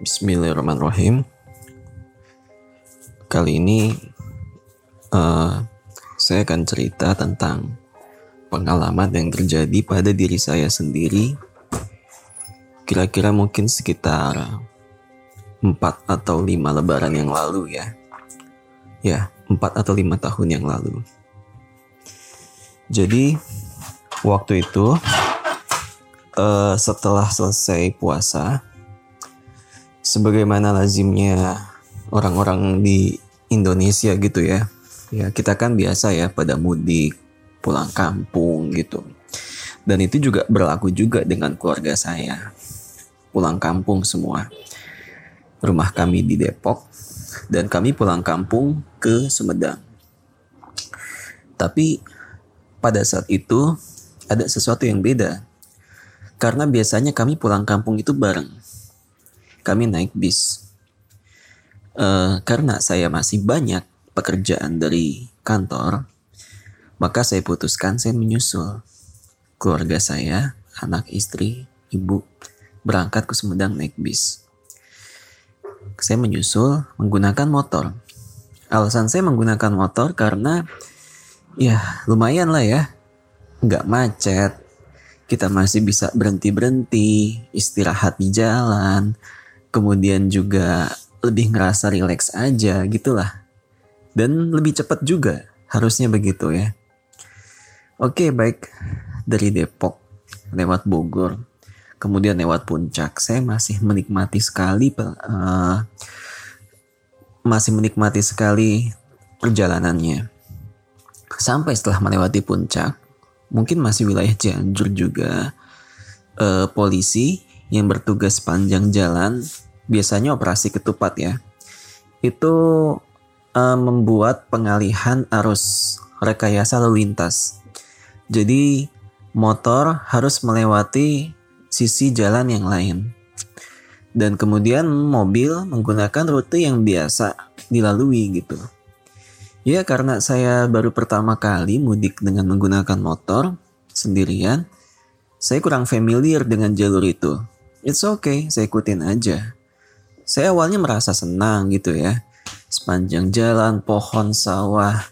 Bismillahirrahmanirrahim. Kali ini uh, saya akan cerita tentang pengalaman yang terjadi pada diri saya sendiri. Kira-kira mungkin sekitar 4 atau 5 lebaran yang lalu ya. Ya, 4 atau 5 tahun yang lalu. Jadi waktu itu uh, setelah selesai puasa sebagaimana lazimnya orang-orang di Indonesia gitu ya. Ya, kita kan biasa ya pada mudik, pulang kampung gitu. Dan itu juga berlaku juga dengan keluarga saya. Pulang kampung semua. Rumah kami di Depok dan kami pulang kampung ke Sumedang. Tapi pada saat itu ada sesuatu yang beda. Karena biasanya kami pulang kampung itu bareng. Kami naik bis. Uh, karena saya masih banyak pekerjaan dari kantor, maka saya putuskan saya menyusul keluarga saya, anak istri, ibu, berangkat ke Sumedang naik bis. Saya menyusul menggunakan motor. Alasan saya menggunakan motor karena ya lumayan lah ya nggak macet kita masih bisa berhenti berhenti istirahat di jalan kemudian juga lebih ngerasa rileks aja gitulah. Dan lebih cepat juga harusnya begitu ya. Oke baik. Dari Depok lewat Bogor kemudian lewat puncak. Saya masih menikmati sekali uh, masih menikmati sekali perjalanannya. Sampai setelah melewati puncak, mungkin masih wilayah Cianjur juga, eh, polisi yang bertugas panjang jalan, biasanya operasi ketupat ya, itu eh, membuat pengalihan arus rekayasa lalu lintas. Jadi motor harus melewati sisi jalan yang lain. Dan kemudian mobil menggunakan rute yang biasa dilalui gitu. Ya karena saya baru pertama kali mudik dengan menggunakan motor sendirian, saya kurang familiar dengan jalur itu. It's okay, saya ikutin aja. Saya awalnya merasa senang gitu ya. Sepanjang jalan, pohon, sawah.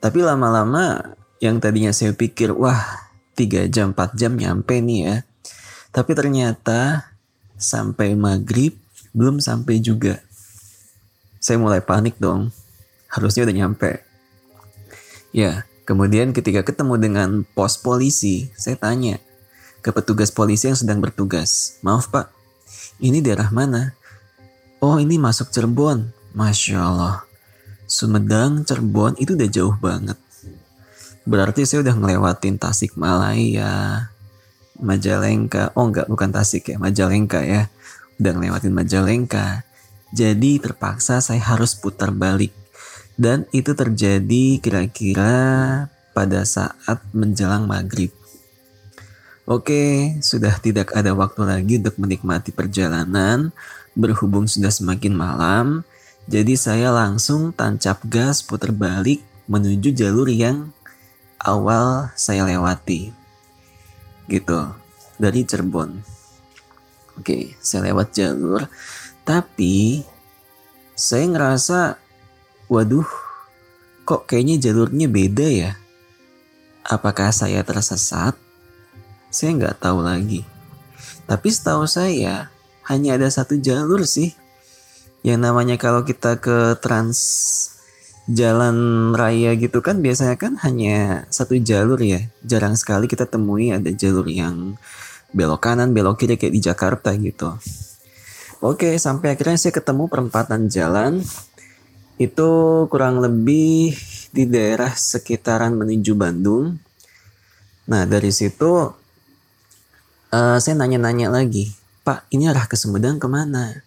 Tapi lama-lama yang tadinya saya pikir, wah 3 jam, 4 jam nyampe nih ya. Tapi ternyata sampai maghrib belum sampai juga. Saya mulai panik dong harusnya udah nyampe. Ya, kemudian ketika ketemu dengan pos polisi, saya tanya ke petugas polisi yang sedang bertugas. Maaf pak, ini daerah mana? Oh ini masuk Cirebon. Masya Allah. Sumedang, Cirebon itu udah jauh banget. Berarti saya udah ngelewatin Tasik Malaya, Majalengka. Oh enggak, bukan Tasik ya, Majalengka ya. Udah ngelewatin Majalengka. Jadi terpaksa saya harus putar balik dan itu terjadi kira-kira pada saat menjelang maghrib. Oke, sudah tidak ada waktu lagi untuk menikmati perjalanan. Berhubung sudah semakin malam, jadi saya langsung tancap gas putar balik menuju jalur yang awal saya lewati. Gitu, dari Cirebon. Oke, saya lewat jalur, tapi saya ngerasa waduh, kok kayaknya jalurnya beda ya? Apakah saya tersesat? Saya nggak tahu lagi. Tapi setahu saya, hanya ada satu jalur sih. Yang namanya kalau kita ke trans jalan raya gitu kan biasanya kan hanya satu jalur ya. Jarang sekali kita temui ada jalur yang belok kanan, belok kiri kayak di Jakarta gitu. Oke, sampai akhirnya saya ketemu perempatan jalan itu kurang lebih di daerah sekitaran menuju Bandung. Nah dari situ uh, saya nanya-nanya lagi, Pak ini arah ke Sumedang ke mana?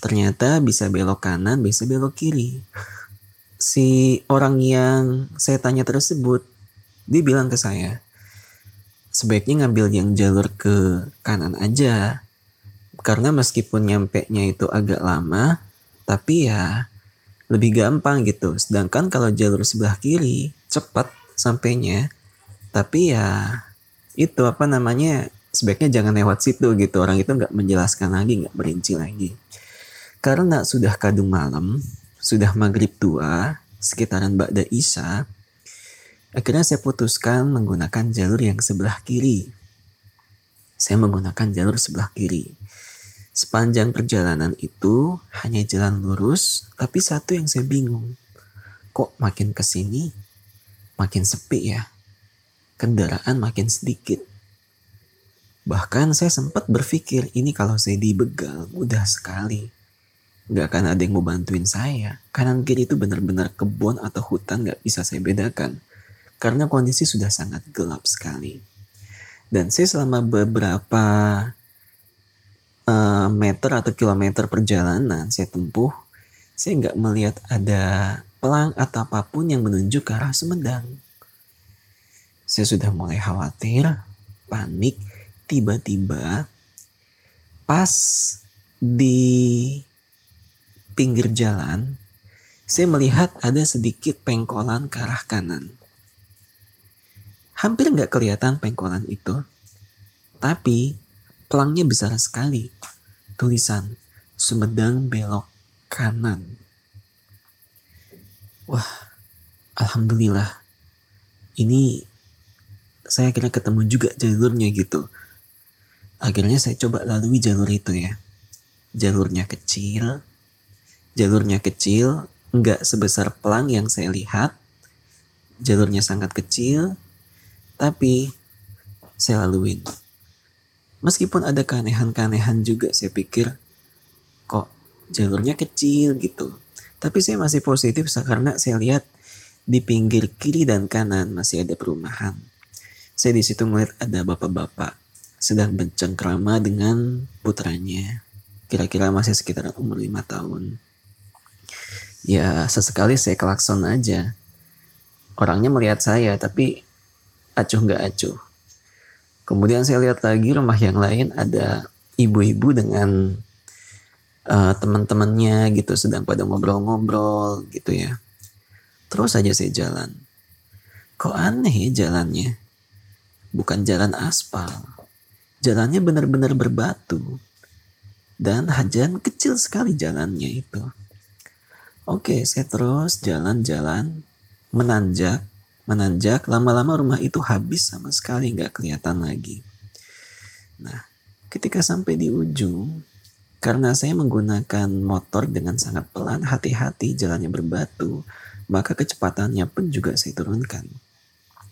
Ternyata bisa belok kanan, bisa belok kiri. Si orang yang saya tanya tersebut, dia bilang ke saya, sebaiknya ngambil yang jalur ke kanan aja. Karena meskipun nyampe nya itu agak lama, tapi ya lebih gampang gitu. Sedangkan kalau jalur sebelah kiri cepat sampainya, tapi ya itu apa namanya sebaiknya jangan lewat situ gitu. Orang itu nggak menjelaskan lagi nggak berinci lagi. Karena sudah kadung malam sudah maghrib tua sekitaran Ba'da Isya akhirnya saya putuskan menggunakan jalur yang sebelah kiri. Saya menggunakan jalur sebelah kiri. Sepanjang perjalanan itu hanya jalan lurus tapi satu yang saya bingung. Kok makin ke sini makin sepi ya? Kendaraan makin sedikit Bahkan saya sempat berpikir ini kalau saya dibegal mudah sekali. Gak akan ada yang mau bantuin saya. Kanan kiri itu benar-benar kebun atau hutan gak bisa saya bedakan. Karena kondisi sudah sangat gelap sekali. Dan saya selama beberapa uh, meter atau kilometer perjalanan saya tempuh, saya nggak melihat ada pelang atau apa pun yang menunjuk ke arah Sumedang. Saya sudah mulai khawatir, panik, tiba-tiba pas di pinggir jalan saya melihat ada sedikit pengkolan ke arah kanan. Hampir nggak kelihatan pengkolan itu, tapi pelangnya besar sekali. Tulisan Sumedang belok kanan. Wah, alhamdulillah. Ini saya kira ketemu juga jalurnya gitu. Akhirnya saya coba lalui jalur itu ya. Jalurnya kecil, jalurnya kecil, nggak sebesar pelang yang saya lihat. Jalurnya sangat kecil, tapi saya laluin. Meskipun ada keanehan-keanehan juga, saya pikir kok jalurnya kecil gitu. Tapi saya masih positif karena saya lihat di pinggir kiri dan kanan masih ada perumahan. Saya di situ melihat ada bapak-bapak sedang bercengkrama dengan putranya. Kira-kira masih sekitar umur lima tahun. Ya sesekali saya kelakson aja. Orangnya melihat saya tapi acuh nggak acuh. Kemudian saya lihat lagi rumah yang lain ada ibu-ibu dengan uh, teman-temannya gitu sedang pada ngobrol-ngobrol gitu ya. Terus saja saya jalan. Kok aneh ya jalannya? Bukan jalan aspal jalannya benar-benar berbatu dan hajan kecil sekali jalannya itu. Oke, saya terus jalan-jalan menanjak, menanjak. Lama-lama rumah itu habis sama sekali nggak kelihatan lagi. Nah, ketika sampai di ujung, karena saya menggunakan motor dengan sangat pelan, hati-hati jalannya berbatu, maka kecepatannya pun juga saya turunkan.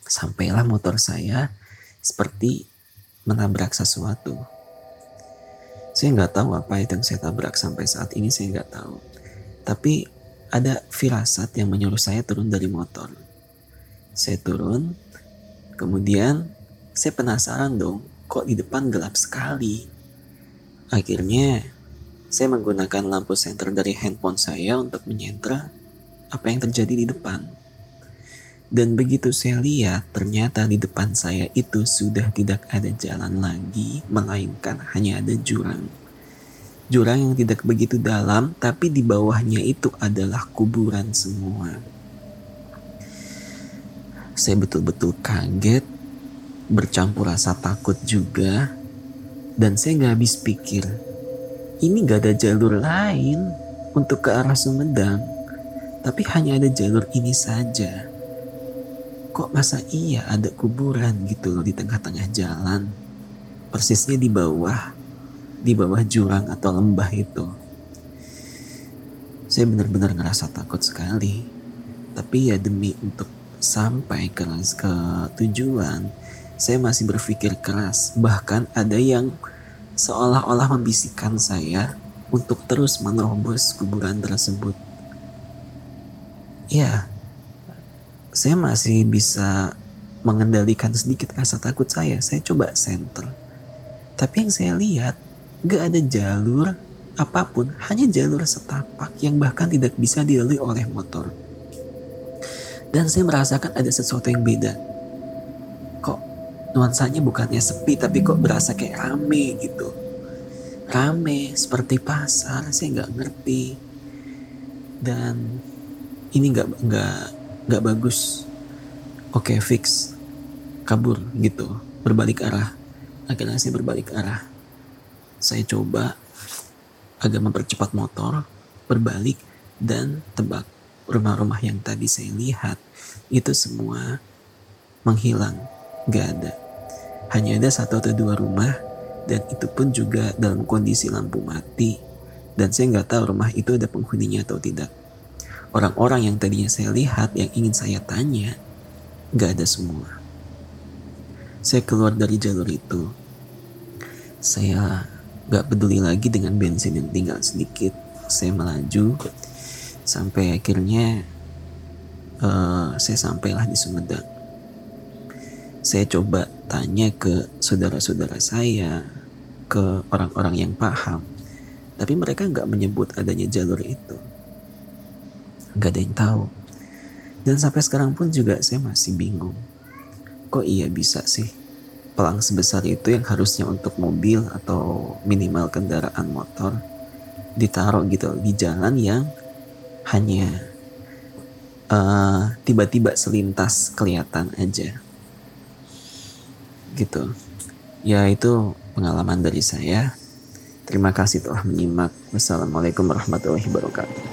Sampailah motor saya seperti menabrak sesuatu. Saya nggak tahu apa itu yang saya tabrak sampai saat ini saya nggak tahu. Tapi ada firasat yang menyuruh saya turun dari motor. Saya turun, kemudian saya penasaran dong, kok di depan gelap sekali. Akhirnya saya menggunakan lampu senter dari handphone saya untuk menyentra apa yang terjadi di depan. Dan begitu saya lihat, ternyata di depan saya itu sudah tidak ada jalan lagi, melainkan hanya ada jurang. Jurang yang tidak begitu dalam, tapi di bawahnya itu adalah kuburan semua. Saya betul-betul kaget, bercampur rasa takut juga, dan saya nggak habis pikir, ini gak ada jalur lain untuk ke arah Sumedang, tapi hanya ada jalur ini saja kok masa iya ada kuburan? gitu loh di tengah-tengah jalan. Persisnya di bawah di bawah jurang atau lembah itu. Saya benar-benar ngerasa takut sekali. Tapi ya demi untuk sampai ke, ke tujuan saya masih berpikir keras. Bahkan ada yang seolah-olah membisikkan saya untuk terus menerobos kuburan tersebut. Ya saya masih bisa mengendalikan sedikit rasa takut saya. Saya coba center. Tapi yang saya lihat, gak ada jalur apa pun, hanya jalur setapak yang bahkan tidak bisa dilalui oleh motor. Dan saya merasakan ada sesuatu yang beda. Kok nuansanya bukannya sepi, tapi kok berasa kayak rame gitu. Rame, seperti pasar, saya nggak ngerti. Dan ini nggak nggak nggak bagus. Oke okay, fix. Kabur gitu. Berbalik arah. Akhirnya saya berbalik arah. Saya coba agak mempercepat motor, berbalik, dan tebak rumah-rumah yang tadi saya lihat. Itu semua menghilang, gak ada. Hanya ada satu atau dua rumah dan itu pun juga dalam kondisi lampu mati. Dan saya nggak tahu rumah itu ada penghuninya atau tidak. Orang-orang yang tadinya saya lihat yang ingin saya tanya gak ada semua. Saya keluar dari jalur itu. Saya gak peduli lagi dengan bensin yang tinggal sedikit. Saya melaju sampai akhirnya uh, saya sampailah di Sumedang. Saya coba tanya ke saudara-saudara saya, ke orang-orang yang paham, tapi mereka nggak menyebut adanya jalur itu. Nggak ada yang tahu. Dan sampai sekarang pun juga saya masih bingung. Kok iya bisa sih pelang sebesar itu yang harusnya untuk mobil atau minimal kendaraan motor ditaruh gitu di jalan yang hanya uh, tiba-tiba selintas kelihatan aja. Gitu. Ya itu pengalaman dari saya. Terima kasih telah menyimak. Wassalamualaikum warahmatullahi wabarakatuh